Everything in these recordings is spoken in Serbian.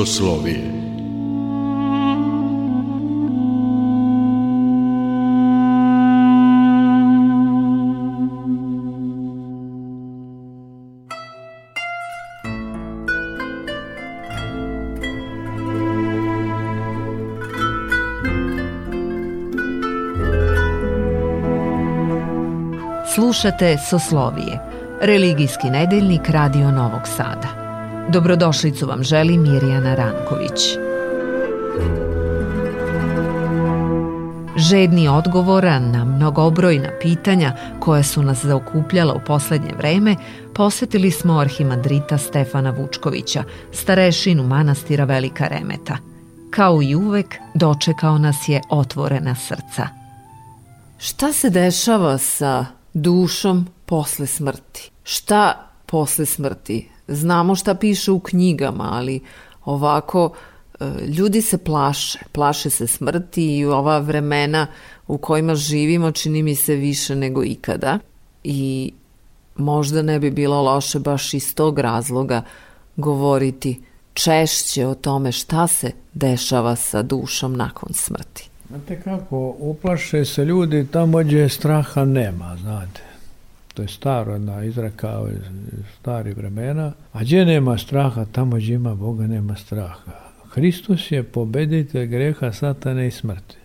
Rusoslovije. Slušate Soslovije, religijski nedeljnik Radio Novog Sada. Dobrodošlicu vam želi Mirjana Ranković. Žedni odgovora na mnogobrojna pitanja koja su nas zaokupljala u poslednje vreme, posetili smo arhimandrita Stefana Vučkovića, starešinu manastira Velika Remeta. Kao i uvek, dočekao nas je otvorena srca. Šta se dešava sa dušom posle smrti? Šta posle smrti? znamo šta piše u knjigama, ali ovako e, ljudi se plaše, plaše se smrti i ova vremena u kojima živimo čini mi se više nego ikada i možda ne bi bilo loše baš iz tog razloga govoriti češće o tome šta se dešava sa dušom nakon smrti. Znate kako, uplaše se ljudi tamo gdje straha nema, znate. To je staro jedna izreka iz starih vremena. A gdje nema straha, tamo gdje ima Boga nema straha. Hristos je pobeditelj greha, satane i smrti.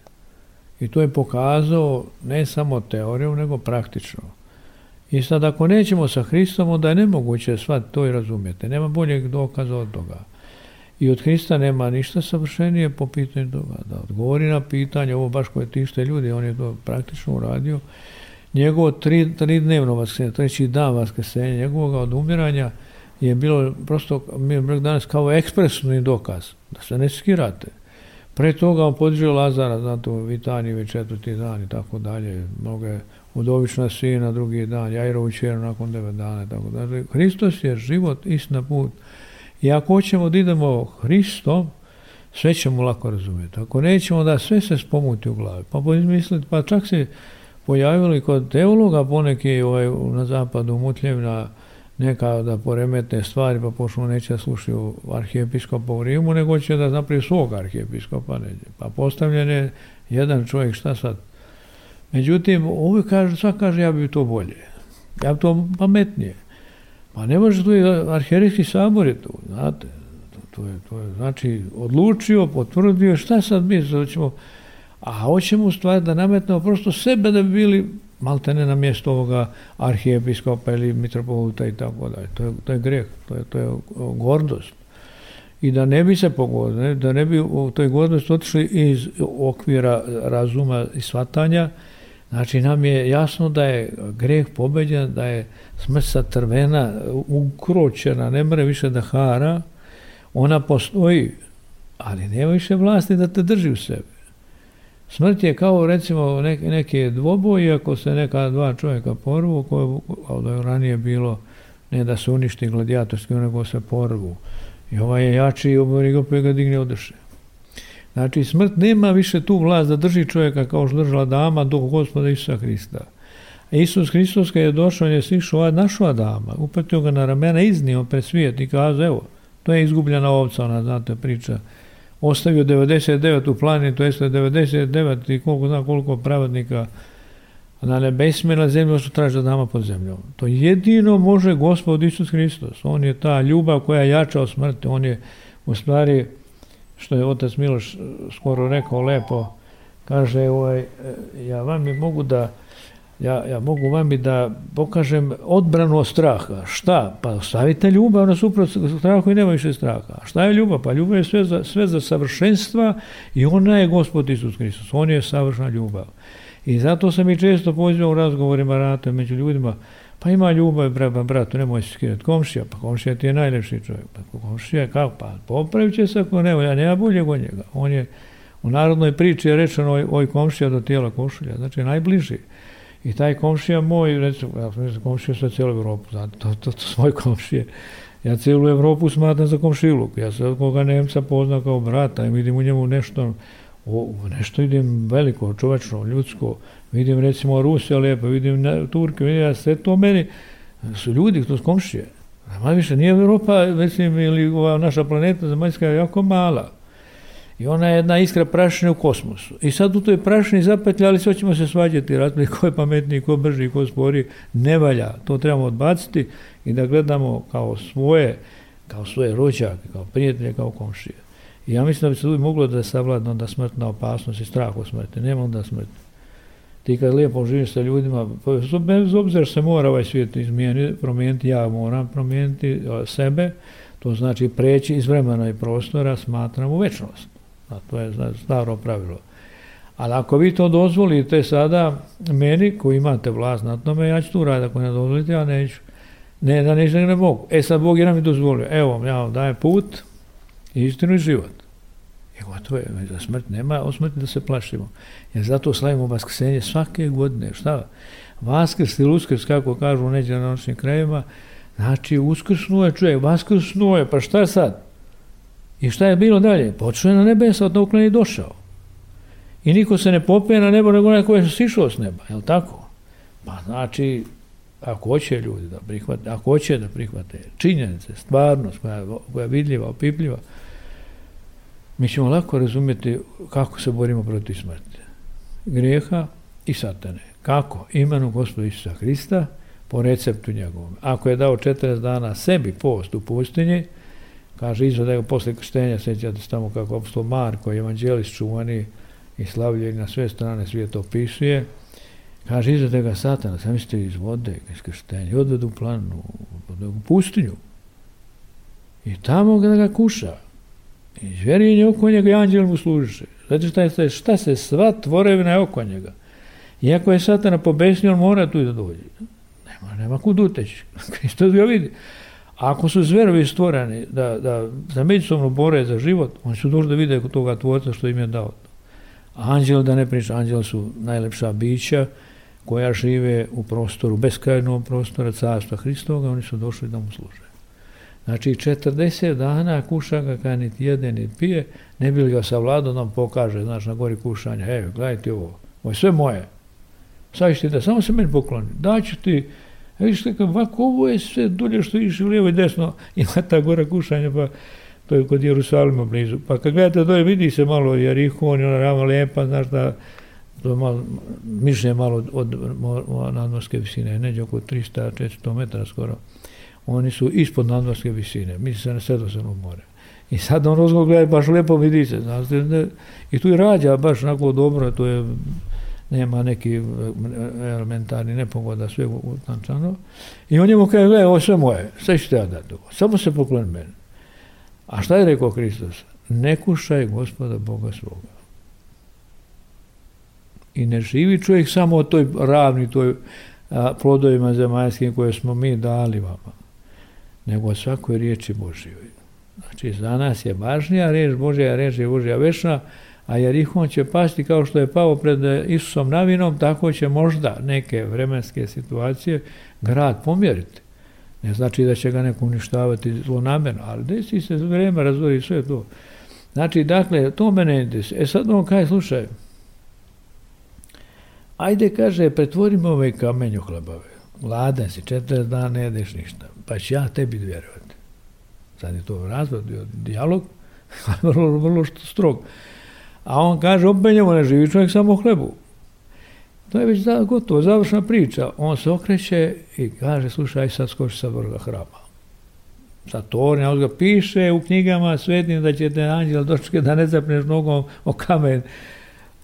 I to je pokazao ne samo teorijom, nego praktično. I sad ako nećemo sa Hristom, onda je nemoguće sva to i razumijete. Nema boljeg dokaza od toga. I od Hrista nema ništa savršenije po pitanju toga. Da odgovori na pitanje, ovo baš koje tište ljudi, on je to praktično uradio njegovo tri, tridnevno vaskrsenje, treći znači dan vaskrsenja njegovog od umiranja je bilo prosto, mi je danas kao ekspresni dokaz, da se ne skirate. Pre toga on podiže Lazara, znate, Vitanijevi četvrti dan i tako dalje, mnoge od obična sina drugi dan, Jajrovu čeru nakon 9 dana i tako dalje. Hristos je život, istina put. I ako hoćemo da idemo Hristom, sve ćemo lako razumjeti. Ako nećemo, da sve se spomuti u glavi. Pa izmisliti, pa čak se pojavili kod teologa poneki ovaj, na zapadu mutljevna neka da poremete stvari pa pošto neće da slušati arhijepiskopa u Rimu nego će da napravi svog arhijepiskopa neđe. Pa postavljen je jedan čovjek šta sad. Međutim, uvijek kaže, sad kaže ja bi to bolje. Ja bi to pametnije. Pa ne može tu i arhijerijski sabor je tu, znate. To, to, je, to je, znači, odlučio, potvrdio, šta sad mi, ćemo, a hoćemo u stvari da nametnemo prosto sebe da bi bili maltene na mjesto ovoga arhijepiskopa ili mitropolita i tako dalje. To je, to je greh, to je, to je gordost. I da ne bi se pogodili, da ne bi u toj gordosti otišli iz okvira razuma i shvatanja, Znači, nam je jasno da je greh pobeđen, da je smrca trvena, ukročena, ne mre više da hara, ona postoji, ali nema više vlasti da te drži u sebi. Smrt je kao recimo neke, neke dvoboj, ako se neka dva čovjeka porvu, koje, kao da je ranije bilo ne da se uništi gladijatorski, nego se porvu. I ovaj je jači i oborigo pa ga digne odeše. Znači, smrt nema više tu vlast da drži čovjeka kao što držala dama do gospoda Isusa Hrista. A Isus Hristos kad je došao, on je sišao našu Adama, upetio ga na ramena, iznio pre svijet i kazao, evo, to je izgubljena ovca, ona, znate, priča, ostavio 99 u plani, to jeste 99 i koliko zna koliko pravodnika na nebesima i na zemlji, što traži da nama pod zemljom. To jedino može gospod Isus Hristos. On je ta ljubav koja jača od smrti. On je u stvari, što je otac Miloš skoro rekao lepo, kaže, ovaj, ja vam je mogu da ja, ja mogu vami da pokažem odbranu od straha. Šta? Pa stavite ljubav na suprot strahu i nema više straha. A šta je ljubav? Pa ljubav je sve za, sve za savršenstva i ona je gospod Isus Hristos. On je savršna ljubav. I zato sam i često pozivam u razgovorima rata među ljudima, pa ima ljubav, bre, pa bratu, nemoj se skinuti komšija, pa komšija ti je najlepši čovjek. Pa komšija, kako, pa popravit će se ako ne, ja nema boljeg od njega. On je, u narodnoj priči je rečeno, oj, oj komšija do tijela košulja, znači najbliži. I taj komšija moj, recimo, ja sam komšija sa cijelu Evropu, znate, to, to, to su komšije. Ja cijelu Evropu smatram za komšiluk. Ja sam koga Nemca poznao kao brata i vidim u njemu nešto, o, nešto idem veliko, čovečno, ljudsko. Vidim recimo Rusija lepo, vidim ne, Turke, vidim ja sve to meni su ljudi, to su komšije. A više nije Evropa, mislim, ili ova naša planeta zemaljska je jako mala. I ona je jedna iskra prašine u kosmosu. I sad u toj prašini ali sve ćemo se svađati, ratili ko je pametniji, ko brži, ko spori, ne valja, to trebamo odbaciti i da gledamo kao svoje, kao svoje rođake, kao prijatelje, kao komšije. I ja mislim da bi se uvijek moglo da savladno da smrtna opasnost i strah od smrti, nema onda smrti. Ti kad lijepo živiš sa ljudima, bez obzira se mora ovaj svijet izmijeniti, promijeniti, ja moram promijeniti sebe, to znači preći iz vremena i prostora, smatram u večnost. A to je staro pravilo. Ali ako vi to dozvolite sada meni koji imate vlast nad tome, ja ću tu raditi. Ako ne dozvolite, ja neću. Ne, da neću, ne mogu. E sad Bog je nam i dozvolio. Evo vam, ja vam dajem put, istinu i život. I to je, za smrt nema, o smrti da se plašimo. Jer zato slavimo vaskrsenje svake godine. Šta? Vaskrs ili uskrs, kako kažu u neđe na noćnim krajevima, znači uskrsnuo je čovjek, vaskrsnuo je, pa šta sad? I šta je bilo dalje? Počeo je na nebesa, od dokle je došao. I niko se ne popije na nebo, nego onaj koji je sišao s neba, je li tako? Pa znači, ako hoće ljudi da prihvate, ako hoće da prihvate činjenice, stvarnost koja, koja je vidljiva, opipljiva, mi ćemo lako razumjeti kako se borimo protiv smrti. Grijeha i satane. Kako? Imenu Gospoda Isusa Hrista po receptu njegovom. Ako je dao 40 dana sebi post u pustinji, Kaže Izo da je posle krštenja, sjećate se tamo kako apostol Marko, evanđelist čuvani i slavljeni na sve strane svijeta opisuje, kaže Izo da ga satana, sam mislite iz vode, iz krštenja, odvedu u planu, u pustinju. I tamo ga da ga kuša. I zvjerin je oko njega i anđel mu služiše. Znači šta, je, šta se sva tvorevina je oko njega. Iako je satana pobesnio, on mora tu da dođe. Nema, nema kud uteći. Hristos ga vidi. Ako su zverovi stvoreni da, da da međusobno bore za život, oni su dužni da vide toga tvorca što im je dao. A anđele, da ne priča, anđele su najlepša bića koja žive u prostoru, beskrajnom prostoru carstva Hristoga, oni su došli da mu služe. Znači, 40 dana kuša ga kad niti jede, niti pije, ne bi li ga savladao, nam pokaže, znaš, na gori kušanja, evo, gledajte ovo, ovo je sve moje. Sad ćeš ti da samo se meni pokloni, daću ti A viš tako, ovako, ovo je sve dulje što iš u lijevo i desno, ima ta gora kušanja, pa to je kod Jerusalima blizu. Pa kad gledate dolje, vidi se malo Jerihon, ona rama lepa, znaš da, to malo, mišlje malo od nadmorske visine, neđe oko 300-400 metara skoro. Oni su ispod nadmorske visine, mi se ne sedo se more. I sad on ozgo gleda, baš lepo vidi se, znaš, da- da- i tu je rađa baš onako dobro, to je nema neki e, e, elementarni nepogoda, sve utančano. I on je kaže, gledaj, ovo sve moje, sve ću te ja dati, samo se poklon meni. A šta je rekao Hristos? Ne kušaj gospoda Boga svoga. I ne živi čovjek samo o toj ravni, toj a, plodovima zemaljskim koje smo mi dali vama, nego o svakoj riječi Božjoj. Znači, za nas je važnija reč Božja, reč je Božja večna, a Jerihon će pasti kao što je pao pred eh, Isusom navinom, tako će možda neke vremenske situacije grad pomjeriti. Ne znači da će ga neko uništavati zlonamerno, ali desi se vreme, razvori sve to. Znači, dakle, to mene desi. E sad on kaj, slušaj, ajde, kaže, pretvorimo ove kamenje u hlebave. Ladan si, četiri dana ne jedeš ništa, pa ću ja tebi vjerovati. Sad je to razvod, dijalog, vrlo, vrlo što strog. A on kaže, opet njemu ne živi čovjek samo hlebu. To je već da, gotovo, završna priča. On se okreće i kaže, slušaj, sad skoči sa vrga hrama. Sa tornja, on ga piše u knjigama svetnim da će te anđel dočekati da ne zapneš nogom o kamen.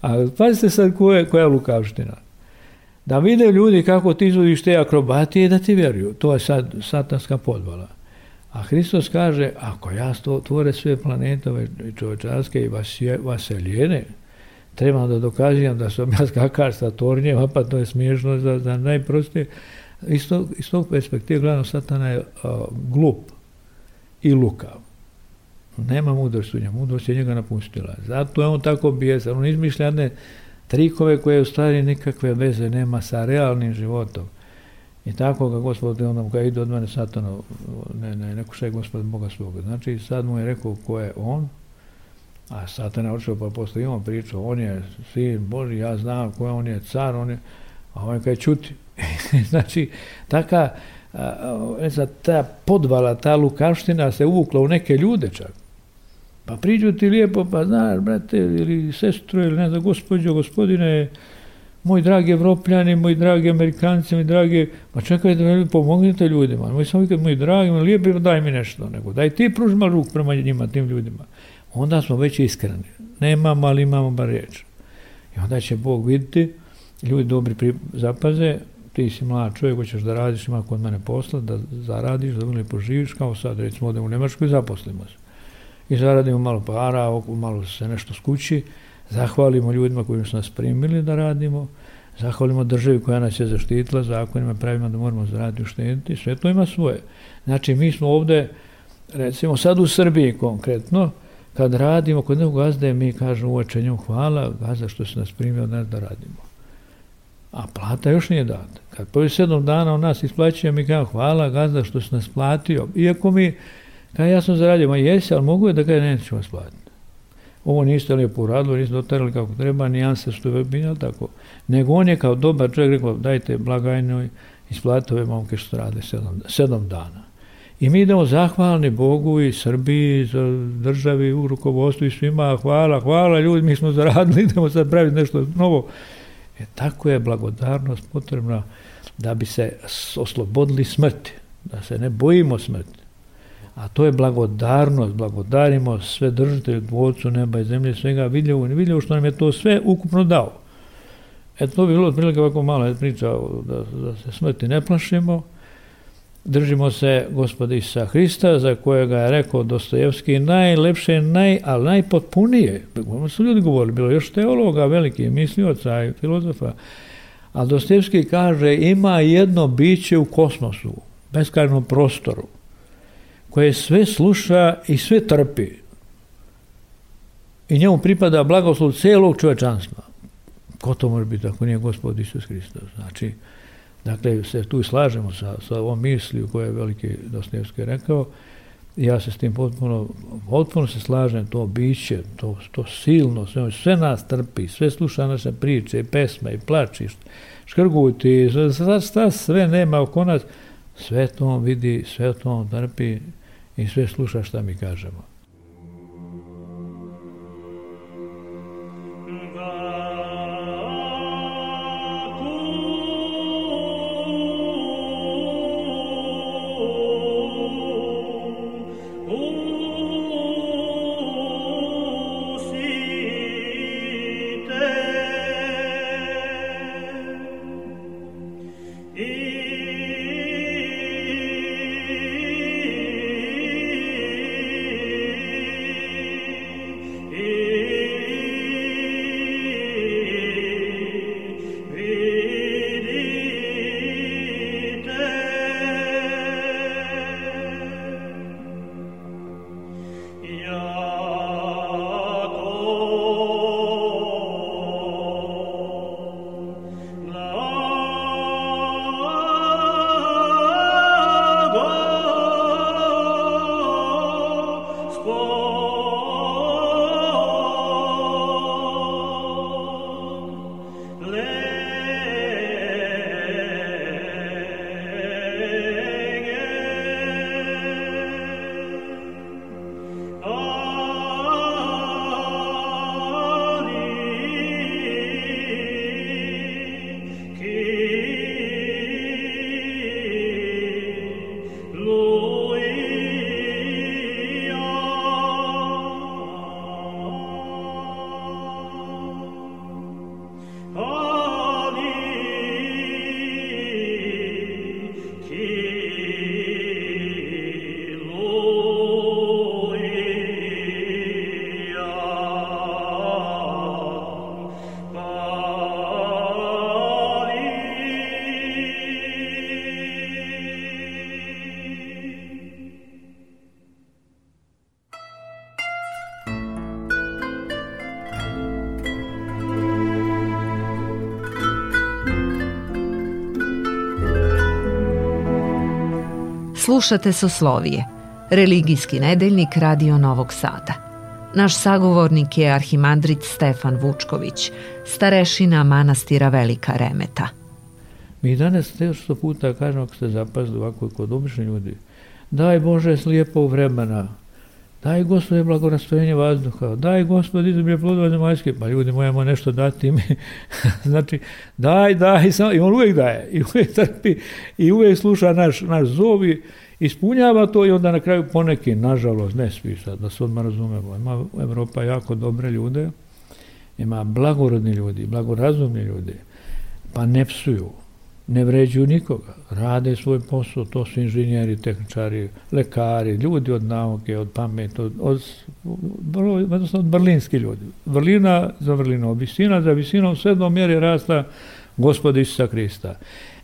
A pazite sad koje, koja je lukavština. Da vide ljudi kako ti izvodiš te akrobatije da ti vjeruju. To je sad satanska podvala. A Hristos kaže, ako ja stvore sve planetove i čovečanske i vasje, vaseljene, trebam da dokazijem da sam ja skakar sa tornjeva, pa to je smiješno za, za najprostije. Iz tog, iz tog perspektive gledano satana je a, glup i lukav. Nema mudrosti u njemu, mudrost je njega napustila. Zato je on tako bijesan, on izmišlja ne trikove koje u stvari nikakve veze nema sa realnim životom. I tako ga gospod, ono, kada ide od mene satano, ne, ne, neko še gospod Boga svoga. Znači, sad mu je rekao ko je on, a satana očeo, pa posle imam priču, on je sin Boži, ja znam ko je, on je car, on je, a on je kada čuti. znači, taka, ne znam, ta podvala, ta lukavština se uvukla u neke ljude čak. Pa priđu ti lijepo, pa znaš, brate, ili sestro, ili ne znam, gospodine, gospodine, Moji dragi Evropljani, moji dragi Amerikanci, moji dragi, ma čekajte, da mi pomognete ljudima. Moji samo kad moji dragi, ma lijepi, daj mi nešto, nego daj ti pružma ruk prema njima, tim ljudima. Onda smo već iskreni. Nemamo, ali imamo bar riječ. I onda će Bog vidjeti, ljudi dobri pri, zapaze, ti si mlad čovjek, hoćeš da radiš, ima kod mene posla, da zaradiš, da ili poživiš, kao sad, recimo odemo u Nemačku i zaposlimo se. I zaradimo malo para, malo se nešto skući, zahvalimo ljudima koji su nas primili da radimo, zahvalimo državi koja nas je zaštitila zakonima, pravima da moramo zaraditi uštediti, sve to ima svoje. Znači, mi smo ovde, recimo sad u Srbiji konkretno, kad radimo kod nekog gazde, mi kažemo uveče hvala, gazda što se nas primio od nas da radimo. A plata još nije data. Kad prvi pa sedam dana on nas isplaćuje, mi kažemo hvala gazda što se nas platio. Iako mi, kada ja sam zaradio, ma jesi, ali mogu je da kada neću vas platiti ovo niste lijepo uradili, niste doterali kako treba, nijanse što je bilo tako. Nego on je kao dobar čovjek rekao, dajte blagajnoj, isplatite ove momke što rade sedam, sedam dana. I mi idemo zahvalni Bogu i Srbiji, za državi, u rukovodstvu i svima, hvala, hvala ljudi, mi smo zaradili, idemo sad praviti nešto novo. E tako je blagodarnost potrebna da bi se oslobodili smrti, da se ne bojimo smrti a to je blagodarnost, blagodarimo sve držite dvorcu neba i zemlje, svega vidljivo i nevidljivo što nam je to sve ukupno dao. E to bi bilo otprilike ovako mala priča da, da se smrti ne plašimo, držimo se gospoda Isusa Hrista za kojega je rekao Dostojevski najlepše, naj, ali najpotpunije. Ono su ljudi govorili, bilo još teologa, veliki mislioca i filozofa, a Dostojevski kaže ima jedno biće u kosmosu, beskrajnom prostoru, koje sve sluša i sve trpi. I njemu pripada blagoslov celog čovečanstva. Ko to može biti ako nije gospod Isus Hristos? Znači, dakle, se tu slažemo sa, sa ovom misliju koju je veliki Dostojevski rekao, ja se s tim potpuno, potpuno se slažem, to biće, to, to silno, sve, sve nas trpi, sve sluša naše priče, i pesme, i plači, škrguti, šta, šta sve nema oko nas, sve to on vidi, sve to on trpi, i sve sluša šta mi kažemo. Slušate Soslovije, religijski nedeljnik Radio Novog Sada. Naš sagovornik je arhimandrit Stefan Vučković, starešina manastira Velika Remeta. Mi danas često puta kažemo, ako ste zapazili ovako kod obični ljudi, daj Bože slijepo vremena, Daj gospode blagorastojenje vazduha, daj gospode izubilje plodova zemaljske, pa ljudi mojamo nešto dati mi. znači, daj, daj, samo, i on uvek daje, i uvek trpi, i uvek sluša naš, naš zov i ispunjava to i onda na kraju poneki, nažalost, ne svi sad, da se odmah razumemo, ima Evropa jako dobre ljude, ima blagorodni ljudi, blagorazumni ljudi, pa ne psuju, ne vređuju nikoga, rade svoj posao, to su inženjeri, tehničari, lekari, ljudi od nauke, od pameti, od, od, od, od berlinski ljudi. Vrlina za vrlinom, visina za visinom, sve do mjeri rasta gospoda Isusa Krista.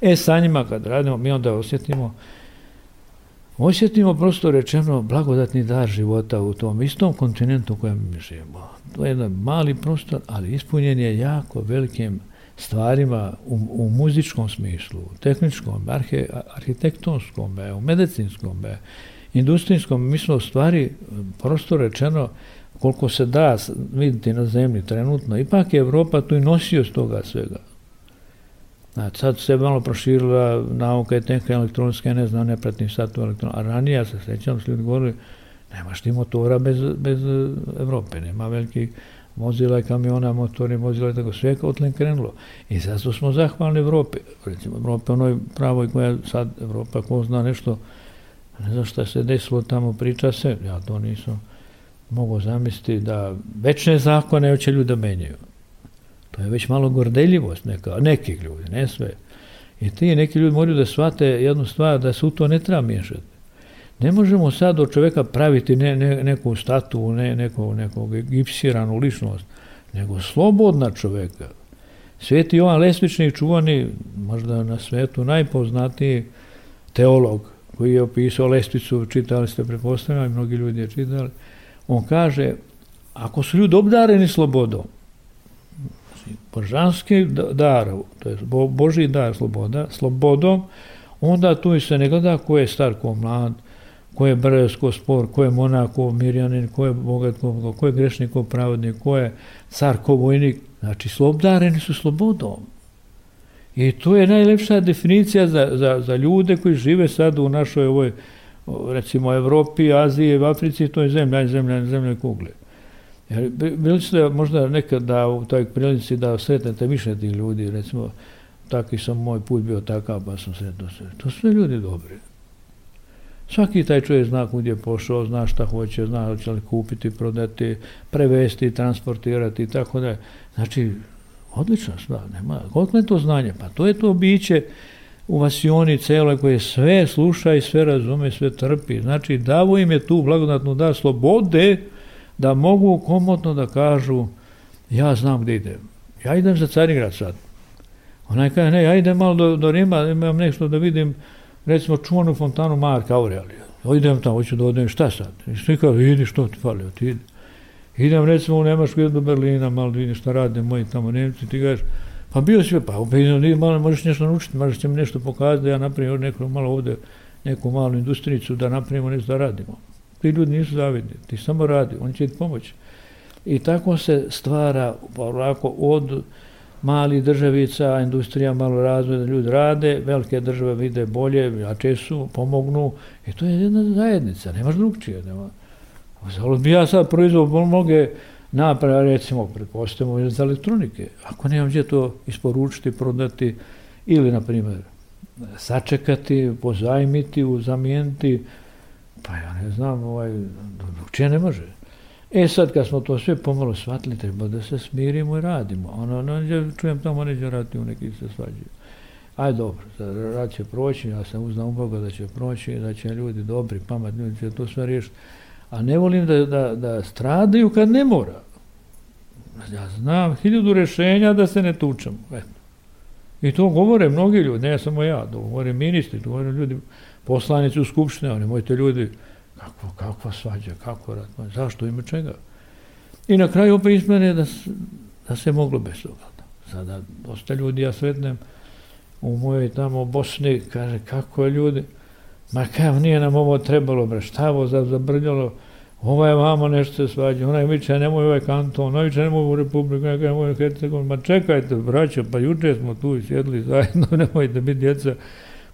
E, sa njima kad radimo, mi onda osjetimo Osjetimo prosto rečeno blagodatni dar života u tom istom kontinentu u kojem mi živimo. To je jedan mali prostor, ali ispunjen je jako velikim stvarima u, u muzičkom smislu, u tehničkom, arhe, arhitektonskom, u medicinskom, industrijskom, mi smo stvari, prosto rečeno, koliko se da vidjeti na zemlji trenutno, ipak je Evropa tu i nosioc toga svega. A sad se malo proširila nauka i tehnika elektronska, ne znam, ne pratim sad tu elektronska, a ranije, ja se sjećam, su ljudi govorili, nemaš ti motora bez, bez e, Evrope, nema velikih vozila kamiona, motori, vozila i tako sve kao tlen krenulo. I zato smo zahvalni Evropi, recimo Evropi onoj pravoj koja sad Evropa ko zna nešto, ne znam šta se desilo tamo, priča se, ja to nisam mogu zamisliti da večne zakone hoće ljuda da menjaju. To je već malo gordeljivost neka, nekih ljudi, ne sve. I ti neki ljudi moraju da shvate jednu stvar, da se u to ne treba miješati. Ne možemo sad od čoveka praviti ne, ne, neku statu, ne, neko, nekog gipsiranu ličnost, nego slobodna čoveka. Sveti Jovan Lesvičnik, čuvani, možda na svetu najpoznatiji teolog koji je opisao Lestvicu, čitali ste prepostavljeno, mnogi ljudi je čitali, on kaže, ako su ljudi obdareni slobodom, božanski dar, to je boži dar sloboda, slobodom, onda tu se ne gleda ko je star, ko mlad, ko je brz, ko spor, ko je monako, mirjanin, ko je bogat, ko, ko je grešnik, ko pravodnik, ko je car, ko vojnik. Znači, slobdareni su slobodom. I to je najlepša definicija za, za, za ljude koji žive sad u našoj ovoj, recimo, Evropi, Aziji, Africi, to je zemlja, zemlja, zemlja kugle. Jer, bili ste možda nekad da u toj prilici da sretnete više tih ljudi, recimo, takvi sam moj put bio takav, pa sam sretno sve. To su ljudi dobri. Svaki taj čovjek zna kud je pošao, zna šta hoće, zna hoće li kupiti, prodati, prevesti, transportirati i tako da. Znači, odlična stvar, nema, koliko je to znanje? Pa to je to biće u vasioni celoj koje sve sluša i sve razume, sve trpi. Znači, davo im je tu blagodatnu dar slobode da mogu komotno da kažu ja znam gde idem. Ja idem za Carigrad sad. Onaj kaže, ne, ja idem malo do, do Rima, imam nešto da vidim, recimo čuvanu fontanu Marka Aurelija. Idem tamo, hoću da odem, šta sad? I svi kao, idi što ti fali, ti idi. Idem recimo u Nemačku, idem do Berlina, malo vidim šta rade moji tamo Nemci, ti kažeš, pa bio si, pa opet, malo možeš nešto naučiti, možeš će mi nešto pokazati, da ja napravim neko malo ovde, neku malu industrijicu, da napravimo nešto da radimo. Ti ljudi nisu zavidni, ti samo radi, oni će ti pomoći. I tako se stvara, pa ovako, od, mali državica, industrija malo razvoja, da ljudi rade, velike države vide bolje, jače su, pomognu, i to je jedna zajednica, nemaš drugčije. Nema. Zalo bi ja sad proizvod mnoge naprava, recimo, pretpostavimo iz elektronike. Ako nemam gdje to isporučiti, prodati, ili, na primjer, sačekati, pozajmiti, uzamijeniti, pa ja ne znam, ovaj, drugčije ne može. E sad kad smo to sve pomalo shvatili, treba da se smirimo i radimo. Ono, ono, čujem tamo neđe rati u neki se svađaju. Aj dobro, rad će proći, ja sam uznao Boga da će proći, da će ljudi dobri, pametni ljudi će to sve riješiti. A ne volim da, da, da stradaju kad ne mora. Ja znam hiljadu rešenja da se ne tučemo. Eto. I to govore mnogi ljudi, ne samo ja, to govore ministri, to govore ljudi, poslanici u Skupštine, oni mojte ljudi, Kako, kakva svađa, kako rat, zašto, ima čega? I na kraju opet ismene da, da se moglo bez toga. Sada, dosta ljudi ja sretnem u mojoj tamo Bosni, kaže, kako je ljudi, ma kao nije nam ovo trebalo, bre, šta ovo za, zabrljalo, ova je vamo nešto se svađa, onaj viče, nemoj ovaj kanton, onaj viče, nemoj u Republiku, onaj nemoj u Hercegovini, ma čekajte, braćo, pa juče smo tu i sjedli zajedno, nemojte biti djeca,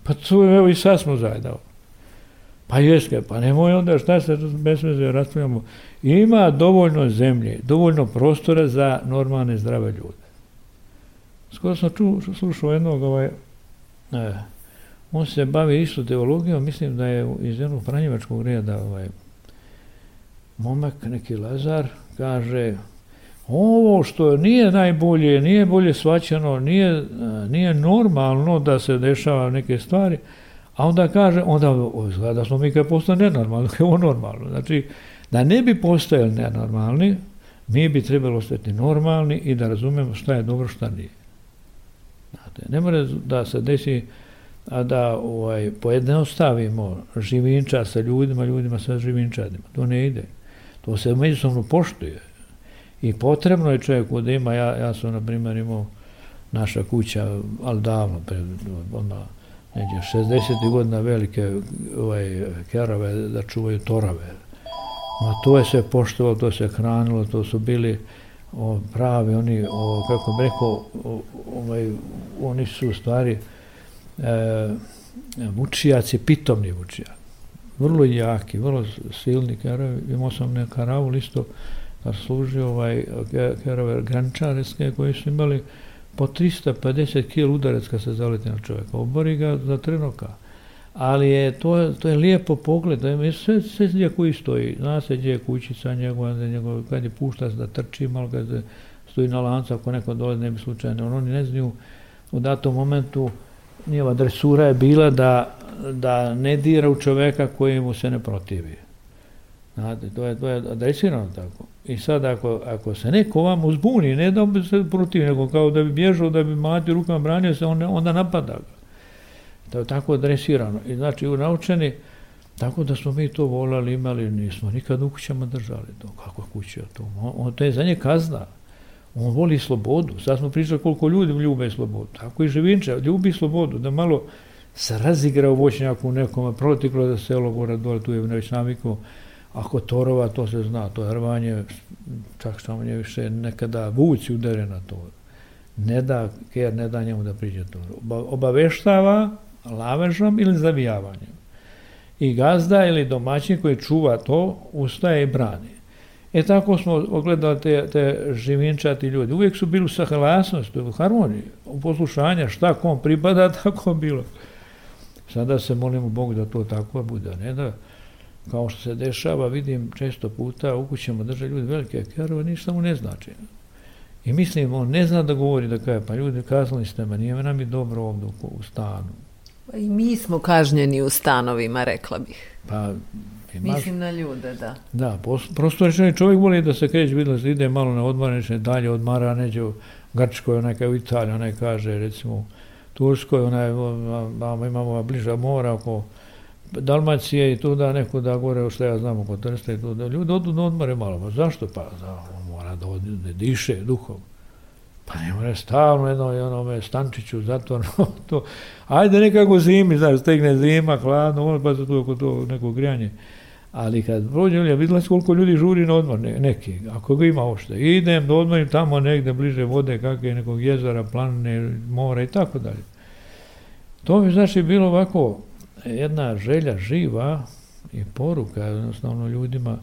pa tu, evo i sad smo zajedno. Pa jeste, pa nemoj onda šta se bez veze raspravljamo. Ima dovoljno zemlje, dovoljno prostora za normalne zdrave ljude. Skoro sam ču, slušao jednog, ovaj, eh, on se bavi isto teologijom, mislim da je iz jednog Franjevačkog reda ovaj, momak, neki Lazar, kaže, ovo što nije najbolje, nije bolje svaćano, nije, e, nije normalno da se dešava neke stvari, A onda kaže, onda izgleda da smo mi kad postali nenormalni, kao normalno. Znači, da ne bi postojali nenormalni, mi bi trebalo ostati normalni i da razumemo šta je dobro, šta nije. Znate, ne mora da se desi a da ovaj, pojednostavimo živinča sa ljudima, ljudima sa živinčadima. To ne ide. To se međusobno poštuje. I potrebno je čovjeku da ima, ja, ja sam na primjer imao naša kuća, ali davno, pre, onda, neđe 60. godina velike ovaj, kerave da čuvaju torave. Ma to je se poštovalo, to se hranilo, to su bili o, pravi, oni, o, kako bih rekao, ovaj, oni su u stvari e, vučijaci, pitomni vučijak. Vrlo jaki, vrlo silni karavi. Imao sam na karavu listo kad služio ovaj, kerave grančareske koji su imali po 350 kg udarac kad se zaleti na čovjeka, obori ga za trenoka. Ali je, to, to je lijepo pogled, je sve, sve gdje koji stoji, zna se gdje je kućica njegova, njegov, kad je pušta da trči, malo kad stoji na lancu, ako neko dole ne bi slučajno, oni ne znaju u datom momentu, njeva dresura je bila da, da ne dira u čoveka koji mu se ne protivi. Znate, to je, to je adresirano tako. I sad ako, ako se neko vam uzbuni, ne da se protiv, nego kao da bi bježao, da bi mati rukama branio se, on, onda napada ga. To je tako dresirano. I znači u naučeni, tako da smo mi to volali, imali, nismo nikad u kućama držali to. Kako kuća to? On, on, to je za nje kazna. On voli slobodu. Sad smo pričali koliko ljudi ljube slobodu. Tako i Živinča ljubi slobodu, da malo se razigra u voćnjaku u nekom, protiklo da se logora dole, tu je već navikao Ako torova to se zna, to je rvanje, čak što manje više nekada vuci udare na to. Ne da, ker ne da njemu da priđe tor. obaveštava lavežom ili zavijavanjem. I gazda ili domaćin koji čuva to ustaje i brani. E tako smo ogledali te, te živinčati ljudi. Uvijek su bili u sahelasnosti, u harmoniji, u poslušanja, šta kom pripada, tako bilo. Sada se molimo Bogu da to tako bude, ne da kao što se dešava, vidim često puta u kućama drže ljudi velike kerove, ništa mu ne znači. I mislim, on ne zna da govori da kaže, pa ljudi kazali ste me, nije nam je dobro ovdje u, u stanu. Pa i mi smo kažnjeni u stanovima, rekla bih. Pa, imaš... Mislim na ljude, da. Da, pos, prosto rečeno, čovjek voli da se kreće, vidjela se ide malo na odmar, neće dalje odmara, neđe u Grčkoj, onaj kao u Italiji, onaj kaže, recimo, Turskoj, onaj, imamo bliža mora oko Dalmacije i tu da neko da gore, što ja znam oko Trsta i tu da ljudi odu da odmore malo. Pa zašto? Pa da, mora da odi, ne diše duhom. Pa ne mora stalno jedno i ono me stančiću zatvorno to. Ajde nekako zimi, znaš, stegne zima, hladno, pa se tu oko to neko grijanje. Ali kad prođe ljudi, vidjela koliko ljudi žuri na odmor, ne, neki, ako ga ima ošte. Idem da odmorim tamo negde bliže vode, kakve nekog jezera, planine, mora i tako dalje. To bi znači bilo ovako, jedna želja živa i poruka jednostavno ljudima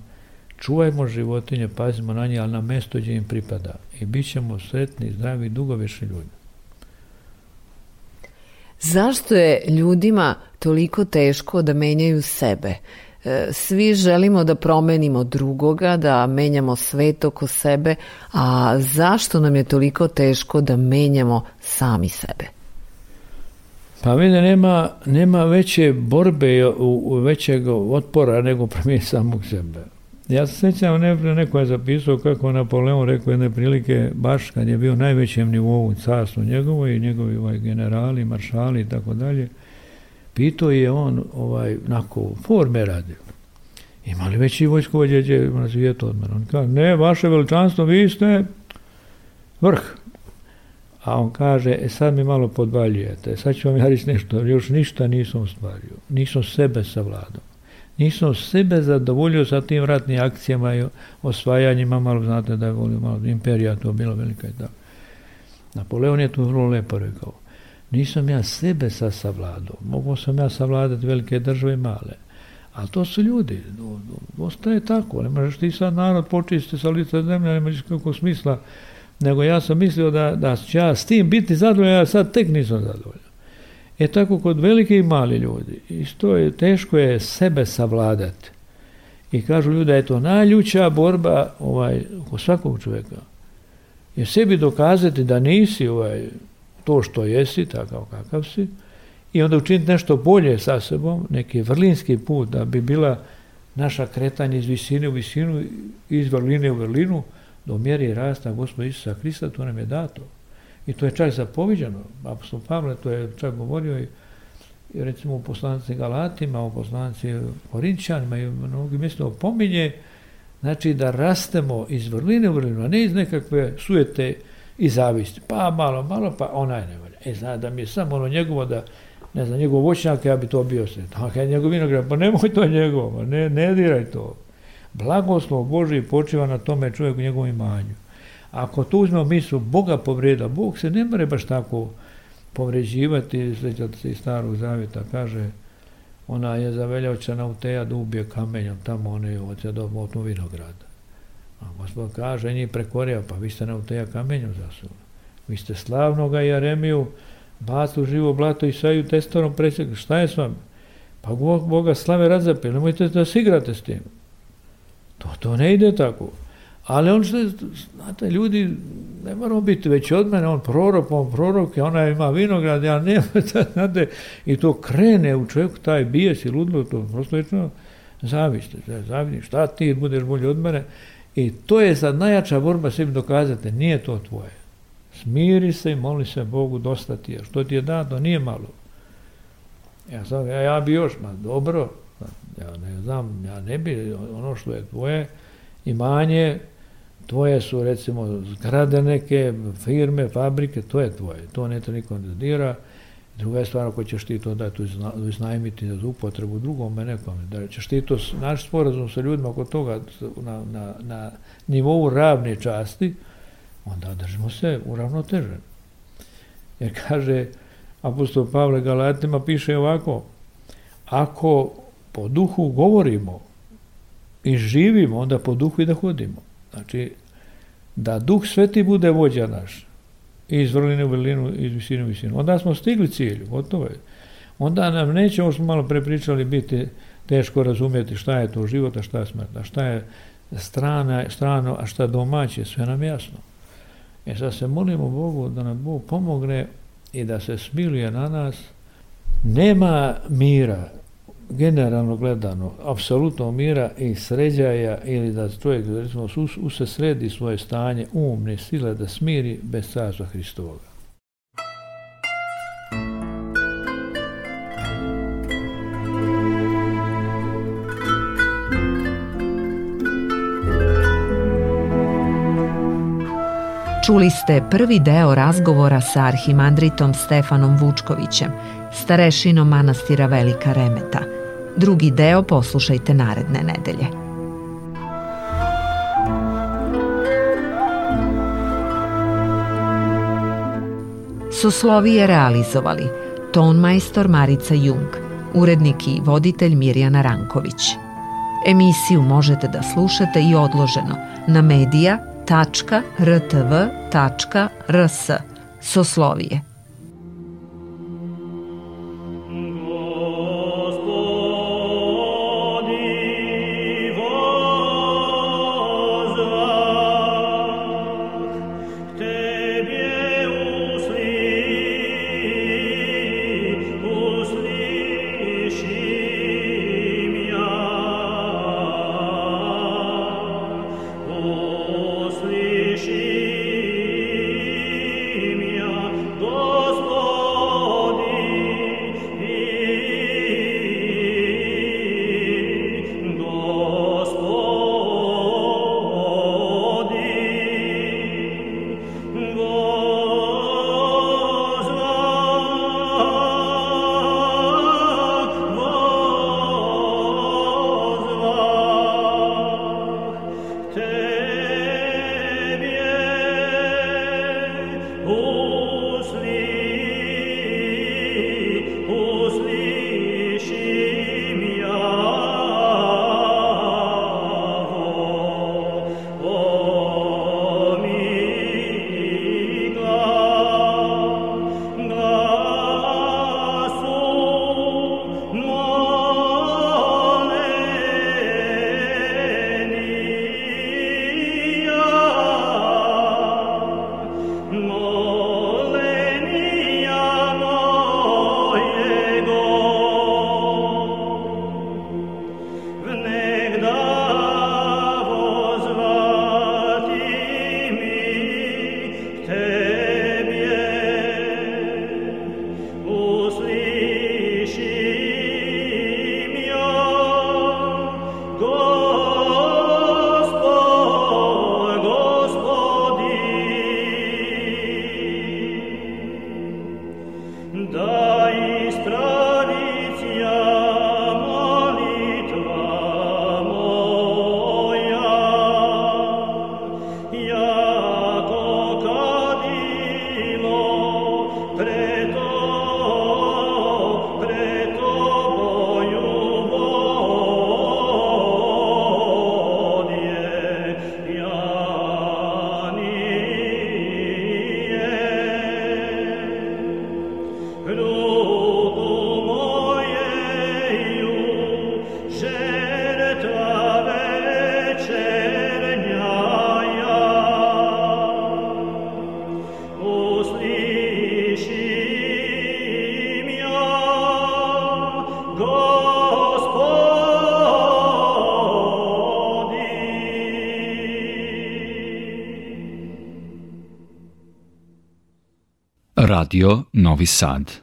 čuvajmo životinje, pazimo na nje, ali na mesto gdje im pripada. I bit ćemo sretni, zdravi i dugovešni ljudi. Zašto je ljudima toliko teško da menjaju sebe? E, svi želimo da promenimo drugoga, da menjamo svet oko sebe, a zašto nam je toliko teško da menjamo sami sebe? Pa vidi, da nema, nema veće borbe, u, većeg otpora nego promijeniti samog sebe. Ja se sjećam, ne, neko je zapisao kako Napoleon rekao jedne prilike, baš kad je bio najvećem nivou carstvu njegovo i njegovi ovaj, generali, maršali i tako dalje, pitao je on, ovaj, nako, forme radio. Ima li veći vojskovođeđe na svijetu od mene? On kaže, ne, vaše veličanstvo, vi ste vrh a on kaže, e sad mi malo podvaljujete, sad ću vam ja reći nešto, još ništa nisam stvario, nisam sebe savladao. Nisam sebe zadovoljio sa tim ratnim akcijama i osvajanjima, malo znate da je volio malo imperija, to bilo velika i tako. Napoleon je tu vrlo lepo rekao, nisam ja sebe sa savladao, mogu sam ja savladati velike države i male, a to su ljudi, ostaje tako, ne možeš ti sad narod počisti sa lica zemlje, ne možeš kako smisla, nego ja sam mislio da, da ću ja s tim biti zadovoljan, ja sad tek nisam zadovoljan. E tako kod velike i mali ljudi. Isto je, teško je sebe savladati. I kažu ljudi da je to najljuća borba ovaj, oko svakog čoveka. Je sebi dokazati da nisi ovaj, to što jesi, takav kakav si, i onda učiniti nešto bolje sa sobom, neki vrlinski put, da bi bila naša kretanje iz visine u visinu, iz vrline u vrlinu, do mjeri rasta gospoda Isusa Hrista, to nam je dato. I to je čak zapoviđano. Apostol Pavle to je čak govorio i recimo u poslanci Galatima, u poslanci Korinčanima i mnogi mjesto pominje znači da rastemo iz vrline u vrlinu, a ne iz nekakve sujete i zavisti. Pa malo, malo, pa onaj ne valja. E, zna da mi je samo ono njegovo da, ne znam, njegov voćnjak, ja bi to bio sve. A kad je njegov vinograd, pa nemoj to njegovo, pa ne, ne diraj to blagoslov Boži počiva na tome čovjeku njegovom imanju. Ako tu uzmemo mislu Boga povreda, Bog se ne more baš tako povređivati, sjećate da se i starog zavjeta, kaže, ona je zaveljača na uteja da ubije kamenjem, tamo one je da ote do motnu vinograda. A gospod kaže, njih prekorija, pa vi ste na uteja kamenjem zasuli. Vi ste slavnoga Jeremiju, bacu živo blato i saju testorom presjekli. Šta je s vama? Pa Boga slave razapili, nemojte da se igrate s tim. To, to ne ide tako. Ali on što, znate, ljudi, ne moramo biti već od mene, on prorok, on prorok, ona ima vinograd, ja ne, da, znate, i to krene u čovjeku, taj bijes i ludlo, to prosto večno zavište, da, zavište, šta ti budeš bolji od mene, i to je sad najjača borba sebi dokazati, nije to tvoje. Smiri se i moli se Bogu, dosta ti je, što ti je dato, nije malo. Ja sam, ja, ja bi još, ma dobro, Ja ne znam, ja ne bi, ono što je tvoje imanje, tvoje su recimo zgrade neke, firme, fabrike, to je tvoje, to ne to niko ne da dira. Druga je stvar ako ćeš ti to dati iznajmiti za upotrebu drugome nekome, da ćeš ti to, naš sporazum sa ljudima oko toga na, na, na nivou ravne časti, onda držimo se uravnotežen. Jer kaže, apostol Pavle Galatima piše ovako, ako po duhu govorimo i živimo, onda po duhu i da hodimo. Znači, da duh sveti bude vođa naš, iz vrline u vrlinu, iz visine u visinu. Onda smo stigli cilju, gotovo je. Onda nam neće, ovo smo malo prepričali, biti teško razumjeti šta je to život, a šta je smrt, a šta je strana, strano, a šta domaće, sve nam jasno. E sad se molimo Bogu da nam Bog pomogne i da se smiluje na nas. Nema mira generalno gledano, apsolutno mira i sređaja ili da čovjek recimo, sredi svoje stanje umne sile da smiri bez carstva Hristovoga. Čuli ste prvi deo razgovora sa arhimandritom Stefanom Vučkovićem, starešinom manastira Velika Remeta – Drugi deo poslušajte naredne nedelje. Soslovije realizovali tonmajstor Marica Jung, urednik i voditelj Mirjana Ranković. Emisiju možete da slušate i odloženo na medija.rtv.rs Soslovije Dais pra Radio Novi Sad.